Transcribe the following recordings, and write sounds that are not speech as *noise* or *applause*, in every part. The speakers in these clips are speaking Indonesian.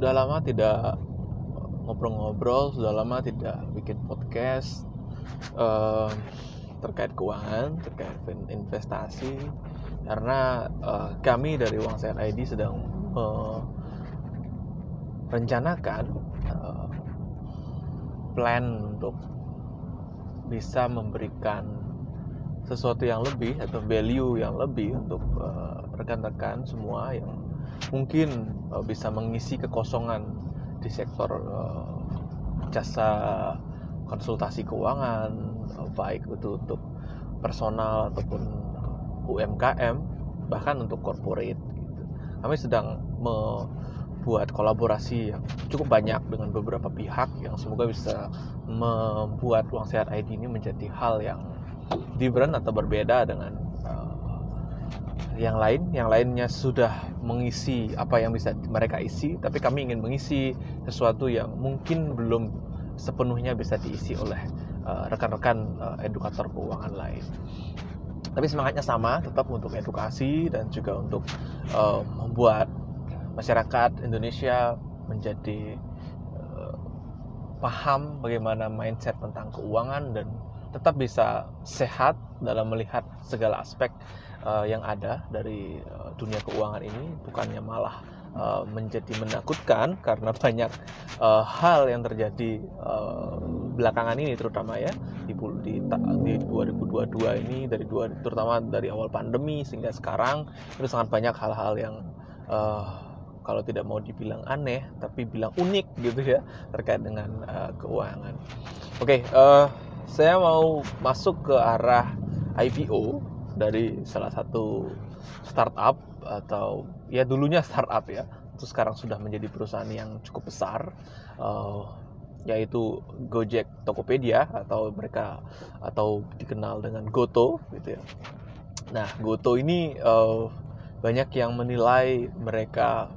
sudah lama tidak ngobrol-ngobrol, sudah lama tidak bikin podcast uh, terkait keuangan, terkait investasi, karena uh, kami dari Uang Sehat ID sedang merencanakan uh, plan untuk bisa memberikan sesuatu yang lebih atau value yang lebih untuk rekan-rekan uh, semua yang mungkin uh, bisa mengisi kekosongan di sektor uh, jasa konsultasi keuangan uh, baik itu untuk personal ataupun UMKM bahkan untuk corporate gitu. Kami sedang membuat kolaborasi yang cukup banyak dengan beberapa pihak yang semoga bisa membuat Uang Sehat ID ini menjadi hal yang different atau berbeda dengan yang lain. Yang lainnya sudah mengisi apa yang bisa mereka isi, tapi kami ingin mengisi sesuatu yang mungkin belum sepenuhnya bisa diisi oleh uh, rekan-rekan uh, edukator keuangan lain. Tapi semangatnya sama, tetap untuk edukasi dan juga untuk uh, membuat masyarakat Indonesia menjadi uh, paham bagaimana mindset tentang keuangan dan tetap bisa sehat dalam melihat segala aspek uh, yang ada dari uh, dunia keuangan ini bukannya malah uh, menjadi menakutkan karena banyak uh, hal yang terjadi uh, belakangan ini terutama ya di, di, di 2022 ini dari dua terutama dari awal pandemi sehingga sekarang itu sangat banyak hal-hal yang uh, kalau tidak mau dibilang aneh tapi bilang unik gitu ya terkait dengan uh, keuangan. Oke, okay, uh, saya mau masuk ke arah IPO dari salah satu startup atau ya dulunya startup ya itu sekarang sudah menjadi perusahaan yang cukup besar uh, yaitu Gojek Tokopedia atau mereka atau dikenal dengan Goto gitu ya. Nah Goto ini uh, banyak yang menilai mereka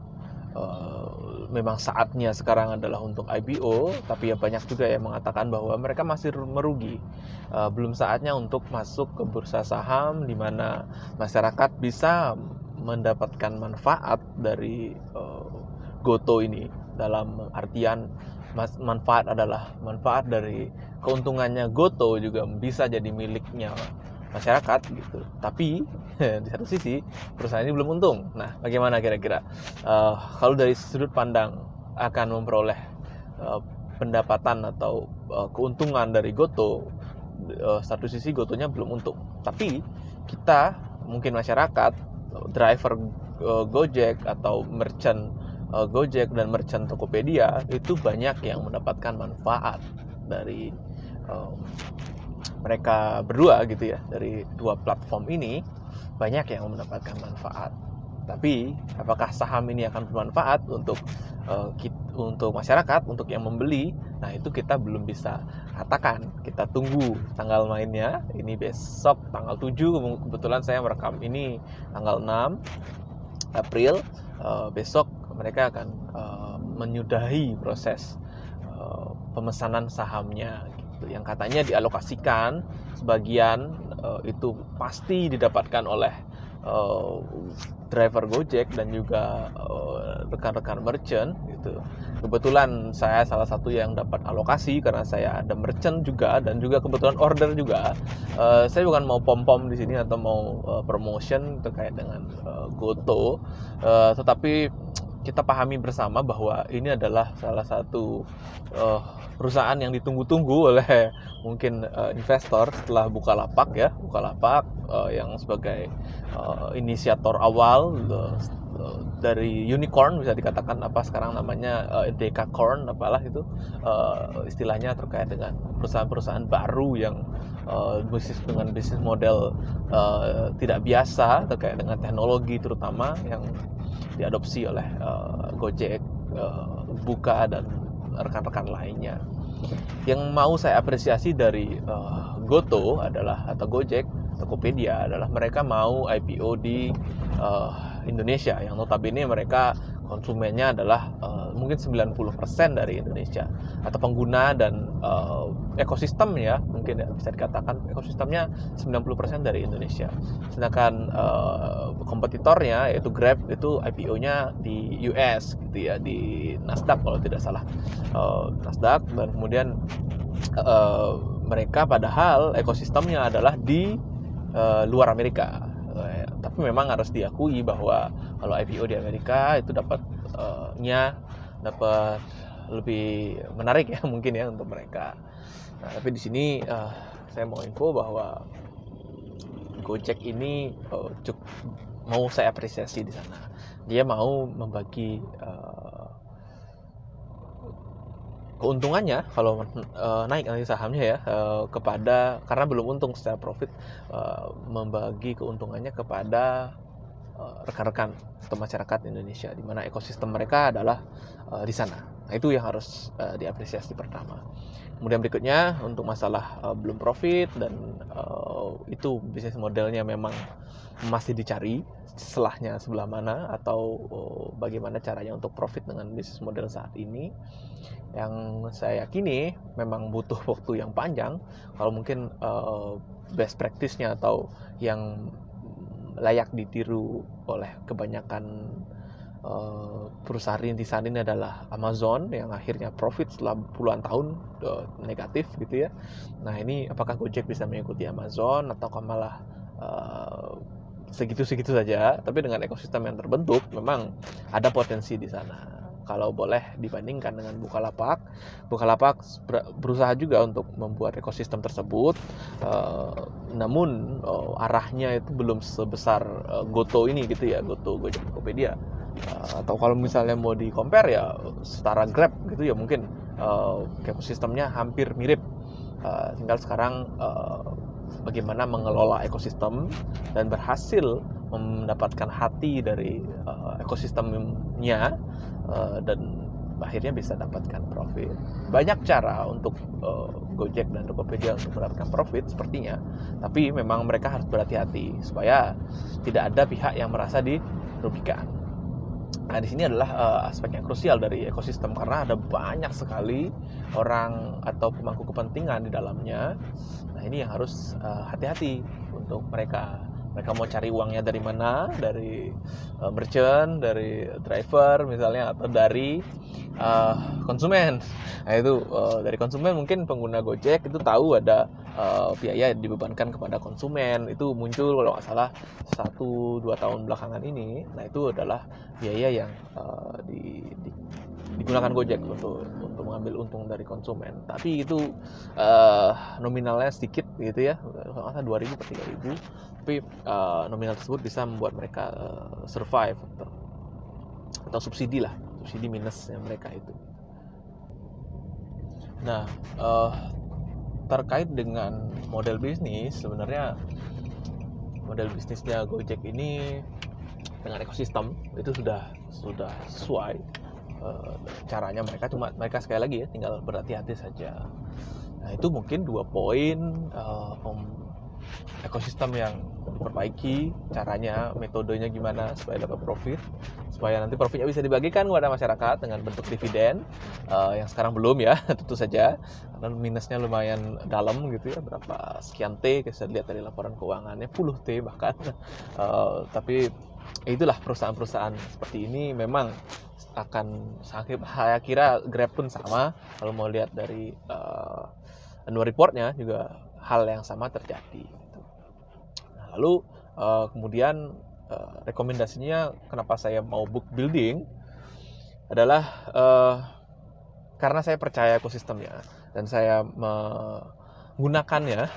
uh, memang saatnya sekarang adalah untuk IPO, tapi ya banyak juga yang mengatakan bahwa mereka masih merugi. Uh, belum saatnya untuk masuk ke bursa saham di mana masyarakat bisa mendapatkan manfaat dari uh, Goto ini dalam artian manfaat adalah manfaat dari keuntungannya Goto juga bisa jadi miliknya masyarakat gitu. Tapi *laughs* di satu sisi perusahaan ini belum untung. Nah, bagaimana kira-kira uh, kalau dari sudut pandang akan memperoleh uh, pendapatan atau uh, keuntungan dari Goto, uh, satu sisi Gotonya belum untung. Tapi kita mungkin masyarakat driver uh, Gojek atau merchant uh, Gojek dan merchant Tokopedia itu banyak yang mendapatkan manfaat dari mereka berdua gitu ya dari dua platform ini banyak yang mendapatkan manfaat. Tapi apakah saham ini akan bermanfaat untuk uh, untuk masyarakat, untuk yang membeli? Nah, itu kita belum bisa katakan. Kita tunggu tanggal mainnya. Ini besok tanggal 7 kebetulan saya merekam ini tanggal 6 April. Uh, besok mereka akan uh, menyudahi proses pemesanan sahamnya gitu yang katanya dialokasikan sebagian uh, itu pasti didapatkan oleh uh, driver Gojek dan juga uh, rekan-rekan merchant gitu. Kebetulan saya salah satu yang dapat alokasi karena saya ada merchant juga dan juga kebetulan order juga. Uh, saya bukan mau pom-pom di sini atau mau uh, promotion terkait dengan uh, Goto, uh, tetapi kita pahami bersama bahwa ini adalah salah satu uh, perusahaan yang ditunggu-tunggu oleh mungkin uh, investor setelah Bukalapak ya. Bukalapak uh, yang sebagai uh, inisiator awal uh, dari unicorn bisa dikatakan apa sekarang namanya uh, dekacorn apalah itu uh, istilahnya terkait dengan perusahaan-perusahaan baru yang uh, bisnis dengan bisnis model uh, tidak biasa terkait dengan teknologi terutama yang diadopsi oleh uh, Gojek, uh, Buka dan rekan-rekan lainnya. Yang mau saya apresiasi dari uh, Goto adalah atau Gojek, Tokopedia adalah mereka mau IPO di uh, Indonesia yang notabene mereka konsumennya adalah uh, mungkin 90% dari Indonesia. Atau pengguna dan uh, ekosistem ya mungkin ya bisa dikatakan ekosistemnya 90% dari Indonesia. Sedangkan uh, kompetitornya yaitu Grab itu IPO-nya di US gitu ya di Nasdaq kalau tidak salah. Uh, Nasdaq dan kemudian uh, mereka padahal ekosistemnya adalah di uh, luar Amerika tapi memang harus diakui bahwa kalau IPO di Amerika itu dapatnya uh, dapat lebih menarik ya *laughs* mungkin ya untuk mereka. Nah, tapi di sini uh, saya mau info bahwa Gojek ini uh, cukup mau saya apresiasi di sana. Dia mau membagi uh, keuntungannya kalau uh, naik nanti sahamnya ya uh, kepada karena belum untung secara profit uh, membagi keuntungannya kepada rekan-rekan atau masyarakat Indonesia di mana ekosistem mereka adalah di sana. Nah, itu yang harus uh, diapresiasi pertama. Kemudian berikutnya untuk masalah uh, belum profit dan uh, itu bisnis modelnya memang masih dicari selahnya sebelah mana atau uh, bagaimana caranya untuk profit dengan bisnis model saat ini yang saya yakini memang butuh *laughs* waktu yang panjang kalau mungkin uh, best practice-nya atau yang layak ditiru oleh kebanyakan uh, perusahaan rintisan ini adalah Amazon yang akhirnya profit setelah puluhan tahun uh, negatif gitu ya. Nah ini apakah Gojek bisa mengikuti Amazon atau malah uh, segitu-segitu saja? Tapi dengan ekosistem yang terbentuk memang ada potensi di sana kalau boleh dibandingkan dengan Bukalapak. Bukalapak berusaha juga untuk membuat ekosistem tersebut, uh, namun uh, arahnya itu belum sebesar uh, Goto ini gitu ya, Goto Gojek Tokopedia. Uh, atau kalau misalnya mau di compare ya setara Grab gitu ya mungkin uh, ekosistemnya hampir mirip. Uh, tinggal sekarang uh, bagaimana mengelola ekosistem dan berhasil mendapatkan hati dari uh, ekosistemnya uh, dan akhirnya bisa dapatkan profit. Banyak cara untuk uh, Gojek dan Tokopedia untuk mendapatkan profit sepertinya, tapi memang mereka harus berhati-hati supaya tidak ada pihak yang merasa dirugikan. Nah, di sini adalah uh, aspek yang krusial dari ekosistem karena ada banyak sekali orang atau pemangku kepentingan di dalamnya. Nah, ini yang harus hati-hati uh, untuk mereka mereka mau cari uangnya dari mana? Dari uh, merchant dari driver misalnya atau dari uh, konsumen. Nah itu uh, dari konsumen mungkin pengguna Gojek itu tahu ada uh, biaya yang dibebankan kepada konsumen. Itu muncul kalau nggak salah satu dua tahun belakangan ini. Nah itu adalah biaya yang uh, di, di digunakan Gojek untuk untuk mengambil untung dari konsumen. Tapi itu uh, nominalnya sedikit gitu ya, dua ribu per tiga ribu. Tapi uh, nominal tersebut bisa membuat mereka uh, survive atau, atau subsidi lah, subsidi minusnya mereka itu. Nah, uh, terkait dengan model bisnis sebenarnya model bisnisnya Gojek ini dengan ekosistem itu sudah sudah sesuai Eh, caranya mereka cuma mereka sekali lagi ya tinggal berhati-hati saja. Nah itu mungkin dua poin uh, um, ekosistem yang diperbaiki caranya metodenya gimana supaya dapat profit supaya nanti profitnya bisa dibagikan kepada masyarakat dengan bentuk dividen uh, yang sekarang belum ya *laughs* tentu saja. Karena minusnya lumayan dalam gitu ya berapa sekian T kita lihat dari laporan keuangannya puluh T bahkan. Uh, *laughs* tapi itulah perusahaan-perusahaan seperti ini memang akan saya kira Grab pun sama kalau mau lihat dari uh, annual reportnya juga hal yang sama terjadi. Gitu. Nah, lalu uh, kemudian uh, rekomendasinya kenapa saya mau book building adalah uh, karena saya percaya ekosistemnya dan saya menggunakannya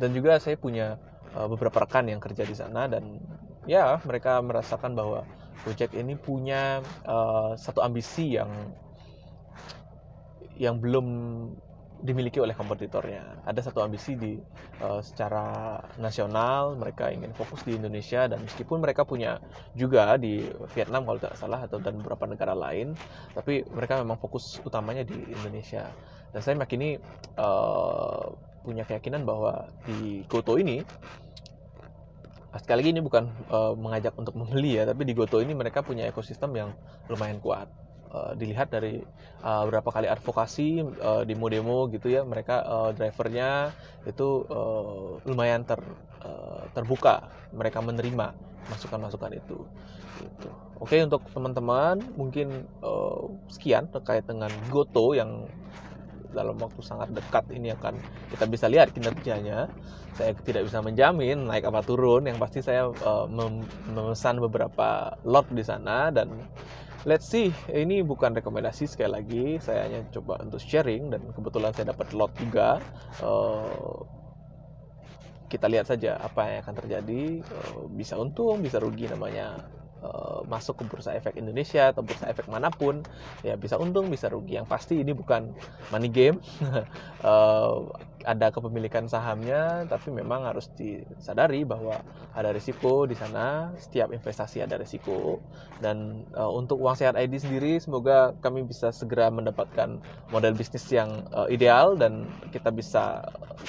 dan juga saya punya beberapa rekan yang kerja di sana dan ya mereka merasakan bahwa Gojek ini punya uh, satu ambisi yang yang belum dimiliki oleh kompetitornya. Ada satu ambisi di uh, secara nasional mereka ingin fokus di Indonesia dan meskipun mereka punya juga di Vietnam kalau tidak salah atau dan beberapa negara lain, tapi mereka memang fokus utamanya di Indonesia. Dan saya meyakini uh, punya keyakinan bahwa di Goto ini sekali lagi ini bukan uh, mengajak untuk membeli ya tapi di Goto ini mereka punya ekosistem yang lumayan kuat uh, dilihat dari uh, beberapa kali advokasi uh, demo-demo gitu ya mereka uh, drivernya itu uh, lumayan ter uh, terbuka mereka menerima masukan-masukan itu gitu. oke untuk teman-teman mungkin uh, sekian terkait dengan Goto yang dalam waktu sangat dekat ini akan kita bisa lihat kinerjanya. Saya tidak bisa menjamin naik apa turun. Yang pasti saya uh, memesan beberapa lot di sana dan let's see. Ini bukan rekomendasi sekali lagi. Saya hanya coba untuk sharing dan kebetulan saya dapat lot juga. Uh, kita lihat saja apa yang akan terjadi. Uh, bisa untung, bisa rugi namanya Eh, masuk ke bursa efek Indonesia atau bursa efek mana pun ya bisa untung bisa rugi. Yang pasti ini bukan money game. Uh, *laughs* ada kepemilikan sahamnya tapi memang harus disadari bahwa ada risiko di sana. Setiap investasi ada risiko. Dan uh, untuk uang sehat ID sendiri semoga kami bisa segera mendapatkan model bisnis yang uh, ideal dan kita bisa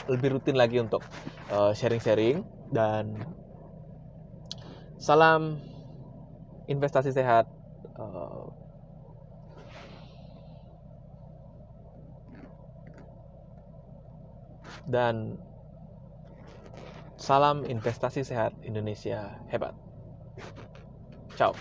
lebih rutin lagi untuk sharing-sharing. Uh, dan salam investasi sehat uh, dan salam investasi sehat Indonesia hebat. Ciao.